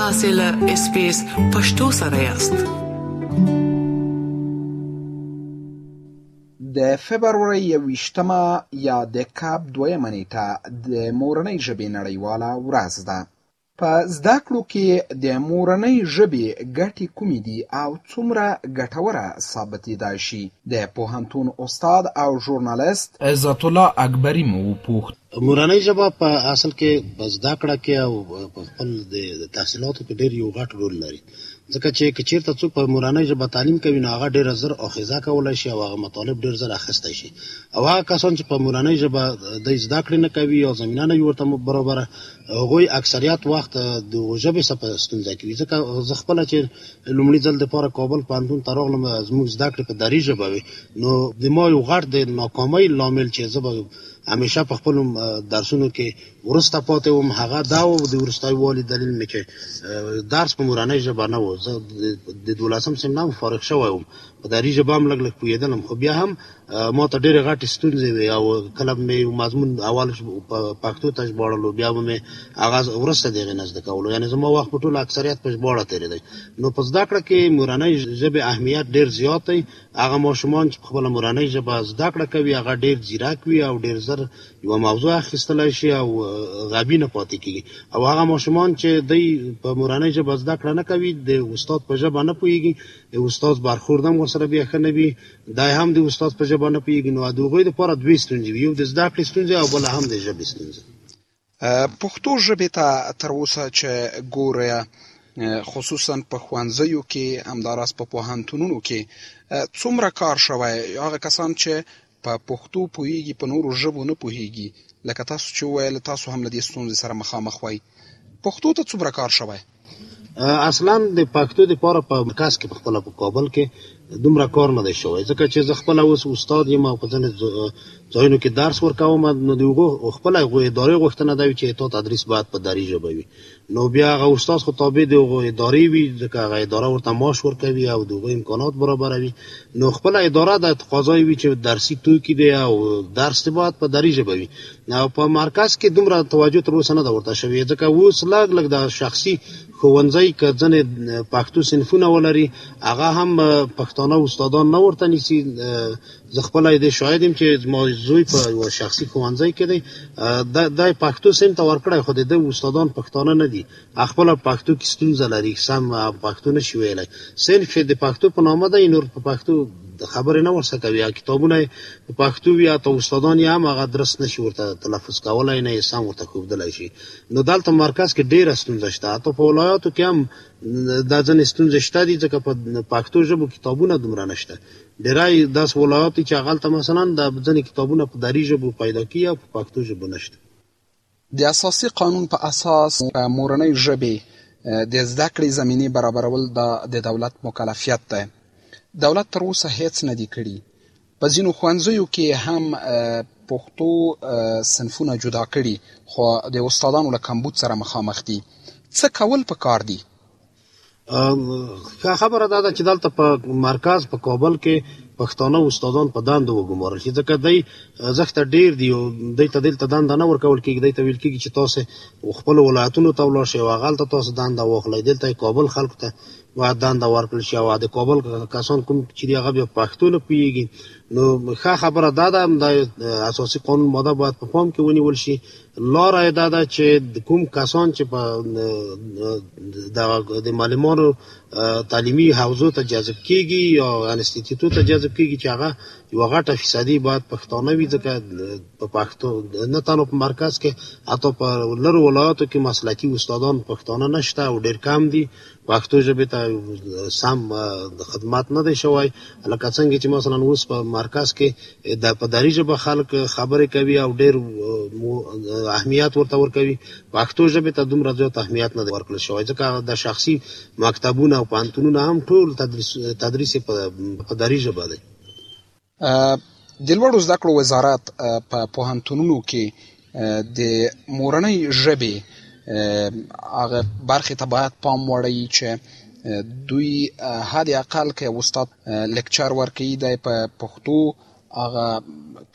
تاسو له اس پی اس پښتو سره یاست د فبرورۍ یوویشتمه یا د کب دویمه نیټه د مورنۍ ژبې نړیواله ورځ ده په زده کړو کې د مورنۍ ژبې ګټې کومې دي او څومره ګټوره ثابتېدای شي د پوهنتون استاد او ژورنالیست عزت الله اکبري مو وپوښت مورنۍ ژبه په اصل کې په زده کړه کې او په خپل د تحصیلاتو کې ډېر یو غټ رول لري ځکه چې که چېرته څوک په مورنۍ ژبه تعلیم کوي نو هغه ډېره زر اخذه کولی شي او هغه مطالب ډېر زر اخیستی شي او هغه کسان چې په مورنۍ ژبه د زده کړې نه کوي یا زمینه نه وي ورته برابره هغوی اکثریت وخت د ژبې څخه په ستونزه کې وي ځکه زه خپله چې لومړي ځل دپاره کابل پوهنتون ته راغلم زموږ زده کړې په دري ژبه وې نو د ما یو غټ د ناکامۍ لامل چې زه به همیشه په خپل درسونو کې ورسته پاتې وم هغه دا و د ورستای والی دلیل مې چې درس په مورنۍ ژبه نه و زه د دولسم سم نه فارغ شوی وم په دری ژبه هم لګ لګ پوهېدلم خو بیا هم ما ته ډېرې غټې ستونزې وې او کله مې مضمون اول په پښتو ته ژباړلو بیا به مې هغه ورسته دغه نه زده کولو یعنی زما وخت په ټول اکثریت په ژباړه تېرېدی نو په زده کړه کې مورنۍ ژبې اهمیت ډېر زیات دی هغه ماشومان چې په خپله مورنۍ ژبه زده کړه کوي، هغه ډېر ځیرک وي او ډېر زر یوه موضوع اخیستلی شي او غبي نه پاتې کېږي او هغه ماشومان چې دوی په مورنۍ ژبه زده کړه نه کوي، د استاد په ژبه نه پوهېږي، د استاد برخورد هم ورسره بیا ښه نه وي، دی هم د استاد په ژبه نه پوهېږي، نو د هغوی لپاره دوې ستونزې وي، یو د زده کړې ستونزه او بله هم د ژبې ستونزه. پښتو ژبې ته تر اوسه چې ګوره خصوصا په ښوونځیو کې همداراز په پوهنتونونو کې څومره کار شوی هغه کسان چې په پښتو پوهیږي په نورو ژبو نه پوهیږي لکه تاسو چې وویل تاسو هم له دې ستونزې سره مخامخ وای پښتو ته څومره کار شوی اصلا د پښتو د پاره په مرکز کې په خپل په کابل کې دومره کار نه دی شوی ځکه چې زه خپل اوس استاد یم او په ځینې ځایونو کې درس ورکوم نو د هغو خپل هغو ادارې غوښتنه ده چې تا تدریس باید په دری ژبه وي نو بیا هغه استاد خو تابع د هغو ادارې وي ځکه هغه اداره ورته معاش ورکوي او د هغو امکانات برابروي نو خپل اداره د تقاضای وي چې درسي توکي دی او درس باید په دری ژبه وي او په مرکز کې دومره تواجه تر اوسه نه ده ورته شوې ځکه اوس لږ لږ د شخصي ښوونځی که ځنې پښتو صنفونه ولري هغه هم پښتانه استادان نه ورته نیسي زه خپل دې شاهد یم چې زما زوی په شخصي ښوونځی کې دی دا پښتو صنف ته ورکړی خو د استادان پښتانه نه دي خپله په پښتو کی ستونزه لری سم په پښتو نشی ویلی صنف یی د پښتو په نامه دی نور په پښتو خبری نه ورسه کوی او کتابونه یی په پښتو وی حتی استادان یی هم هغه درست نشی ورته تلفظ کولی نه یی سم ورته ښودلی شی نو دلته مرکز کی ډیره ستونزه شته حتی په ولایاتو کی هم دا ځنی ستونزی شته دی ځکه په پښتو ژبو کتابونه دومره نشته ډیری داس ولایات دی چی هغلته مثلا د ځنی کتابونه په دری ژبو پیدا کیږی او په پښتو ژبو نشته. د اساسي قانون په اساس په مورنۍ ژبې د زده کړې زمینې برابرول دا د دولت مکلفیت دی. دولت تر اوسه هیڅ نه دي کړي. په ځینو ښوونځیو کې هم پښتو صنفونه جدا کړي خو د استادانو له کمبود سره مخامخ دي. څه کول پکار دي؟ ښه خبره دا ده چې دلته په مرکز په کابل کې پښتانه استادان په دند وګمارل شي ځکه دی زخته ډیر دی او دی ته دلته دند نه ورکول کیږي دی ته ویل کیږي چې تاسو خپل ولایتونو ته ولاړ شئ او هغه ته تاسو دند واخلئ دلته کابل خلکو ته باید دند ورکړل شي او د کابل کسان کوم چې هغه بیا پښتو نه پیږي نو ښه خبره دا ده د اساسي قانون ماده باید په پام کې ونیول شي لاره یې دا ده چې کوم کسان چې په د معلمانو تعلیمي حوزو ته جذب کیږي یا انستیتوتو ته جذب کیږي چې هغه یو غټه فیصدي باید پښتانه وي ځکه په پښتو نه تنو په مرکز کې حتی په لرو ولایاتو کې مسلکي استادان پښتانه نشته او ډیر کم دي پښتو ژبې ته سم خدمات نه دی شوی لکه څنګه چې مثلا اوس په مرکز کې د په دری ژبه خلک خبرې کوي او ډېر اهمیت ورته ورکوي پښتو ژبې ته دومره زیات اهمیت نه دی ورکړل شوی ځکه د شخصي مکتبونه او پوهنتونونه هم ټول تدریس تدریس په دری ژبه دی د لوړو زده کړو وزارت په پوهنتونونو کې د مورنۍ ژبې هغه برخې ته باید پام وړی چې دوی حد اقل که استاد لیکچر ورکوي دی په پښتو هغه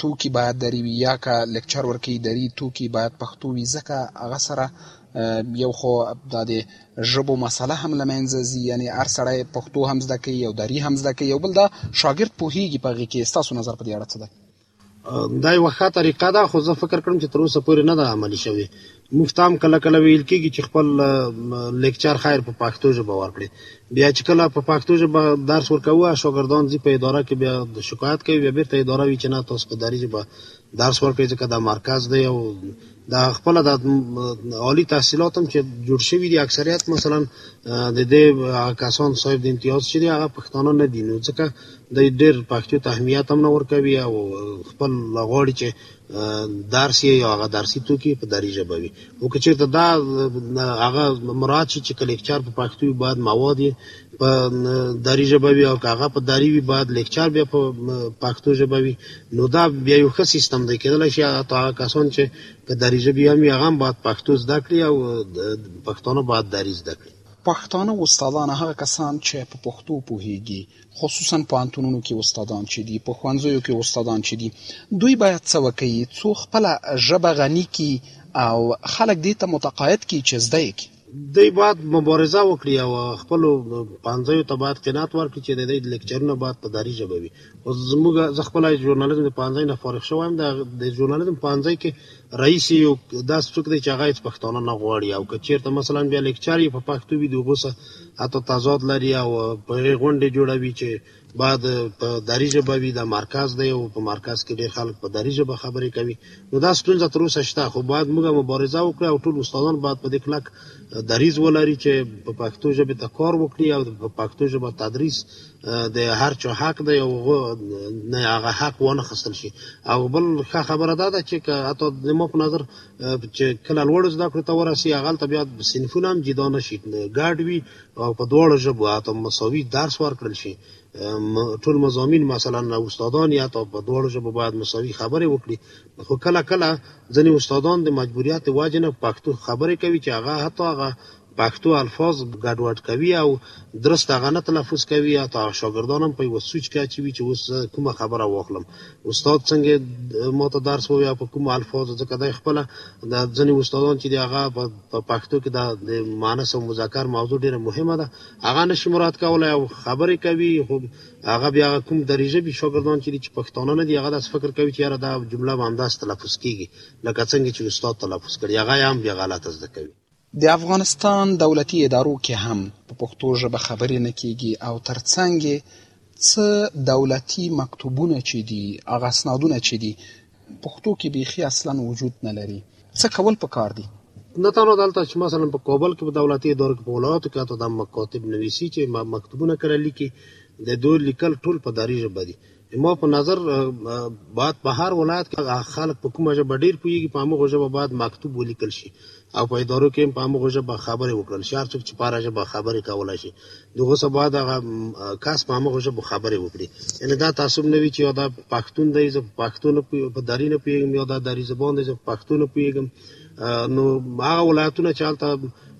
توکي باید دری وي یا که لیکچر ورکوي دری توکي باید پښتو وي ځکه هغه سره یو خو دا د ژبو مسله هم له منځه ځي یعنی هر سړی پښتو هم زده کوي او دري هم زده کوي او بل دا شاګرد پوهیږي په هغې کې ستاسو نظر په دې اړه څه دی دا یو ښه طریقه ده خو زه فکر کړم چې تر اوسه پورې نه ده عملی شوې موږ تام کله کله ویل کېږي چې خپل لیکچر خیر په پښتو ژبه ورکړي بیا چې کله په پښتو ژبه درس ورکوو شاګردان ځي په اداره کې بیا د شکایت کوي بیا بیرته اداره وی چې نه تاسو په دري ژبه درس ورکړئ ځکه دا مرکز دی او دا خپل د عالی تحصیلات هم چې جوړ شوی دي اکثریت مثلا د دې کسان صاحب د امتیاز چې دی هغه پښتانه نه دي نو ځکه د ډېر پښتو ته اهمیت هم نه ورکوي او خپل غواړي چې درس یې یا هغه درسي توکي په دري ژبه وي او که چېرته دا هغه مراعات شي چې که لیکچر په پښتو وي باید مواد یې په داری ژبه وي او کاغه په داری وي بعد لیکچر بیا په پښتو ژبه وي نو دا بیا یو ښه سیستم دی کېدلی شي حتی هغه کسان چې که داری ژبې هم وي هغه هم باید پښتو زده کړي او پښتانه باید داری زده کړي پښتانه استادان هغه کسان چې په پښتو پوهیږي خصوصا پوهنتونونو کې استادان چې دي په ښوونځیو کې استادان چې دي دوی باید څه وکړي څو خپله ژبه غني کړي او خلک دې ته متقاعد کړي چې زده یې کړي دی باید مبارزه وکړي او خپل پانځیو ته باید قناعت ورکړي چې د دې لیکچرونه باید په داري ژبه وي او زموږ زه خپل ژورنالیزم د پانځی نه فارغ شوم د ژورنالیزم پانځی کې رئیس یو داس څوک دی چې هغه هیڅ پښتانه نه غواړي او که چیرته مثلا بیا لیکچر په پښتو وي دغه سره حتی تضاد لري او په غونډه جوړوي چې باید په دری ژبه وي دا مرکز دی او په مرکز کې ډېر خلک په دری ژبه خبرې کوي نو دا ستونزه تر اوسه شته خو باید موږ مبارزه وکړو او ټول استادان باید په دې کلک دریز ولري چې په پښتو ژبه ته کار وکړي او په پښتو ژبه تدریس د هر چا حق دی او نه هغه حق وانه خستل شي او بل ښه خبره ده ده چې که حتی د ما په نظر چې کله لوړ زده کړو ته ورسي هغه ته بیا صنفونه هم جدا نشي ګډ وي او په دواړو ژبو حتی مساوي درس ورکړل شي ټول مزامین مثلا استادان یا حتی په دواړو ژبو باید مساوي خبرې وکړي خو کله کله ځینې استادان د مجبوریت د وجې نه پښتو خبرې کوي چې هغه حتی هغه پښتو الفاظ ګډوډ کوي او درست هغه نه تلفظ کوي حتی شاګردان هم په یوه سوچ کې اچوي چې اوس کومه خبره واخلم استاد څنګه ماته درس وویا په کوم الفاظو ځکه دا خپل د ځنې استادان چې دی هغه په پښتو کې د مؤنث او مذکر موضوع ډیره مهمه ده هغه نشي مراد کولای او خبرې کوي خو هغه بیا کوم دریجه به شاګردان چې چې پښتانه نه دی هغه داس فکر کوي چې یاره دا جمله باندې تلفظ کیږي لکه څنګه چې استاد تلفظ کړي هغه هم بیا غلط زده کوي د افغانستان دولتي ادارو کې هم په پښتو ژبه خبرې نه کېږي او تر څنګ یې څه دولتي مکتوبونه چې دي هغه اسنادونه چې دي پښتو کې بیخي اصلا وجود نه لري څه کول په کار دي نه تنها دلته چې مثلا په کابل کې په دولتي ادارو کې په ولایاتو کې حتی د مکاتب نویسي چې مکتوبونه کله لیکي د دوی لیکل ټول په دري ژبه دي زما په نظر باید په هر ولایت کې خلک په کومه ژبه ډیر پوهیږي په هغه ژبه باید مکتوب ولیکل شي او په ادارو کې په هغه ژبه خبرې وکړل شي هر څوک چې په هر ژبه خبرې کولای شي دغه څه باید هغه کس په هغه ژبه خبرې وکړي یعنی دا تعصب نه وي چې دا پښتون دی زه په پښتون په دری نه پیږم یا دا دری زبان دی زه په پښتون پیږم نو هغه ولایتونه چې هلته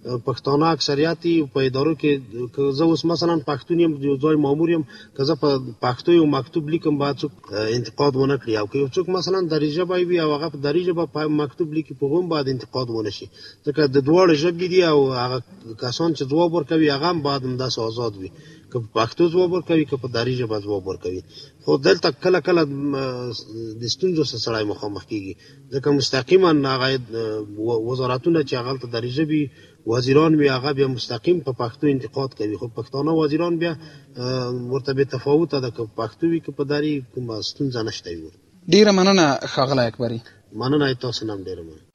پښتانه اکثریت دي په ادارو کې که زه اوس مثلا پښتون یم یو ځای مامور یم که زه په پښتو یو مکتوب لیکم باید څوک انتقاد ونه کړي او که یو څوک مثلا دری ژبه وي او هغه په دری ژبه په مکتوب لیکي په هم باید انتقاد ونه شي ځکه د دواړو ژبې دي او هغه کسان چې ځواب ورکوي هغه هم باید همداسې آزاد وي که په پښتو ځواب ورکوي که په دری ژبه ځواب ورکوي خو دلته کله کله د ستونزو سره سړی مخامخ کیږي ځکه مستقیما هغه وزارتونه چې هغه ته درجه بي وزیران وي هغه بیا مستقیم په پښتو انتقاد کوي خو پښتانه وزیران بیا ورته به تفاوت ده که پښتو وي که په دری کومه ستونزه نشته وي ډیره مننه ښاغلی اکبري مننه تاسو نام ډیره مننه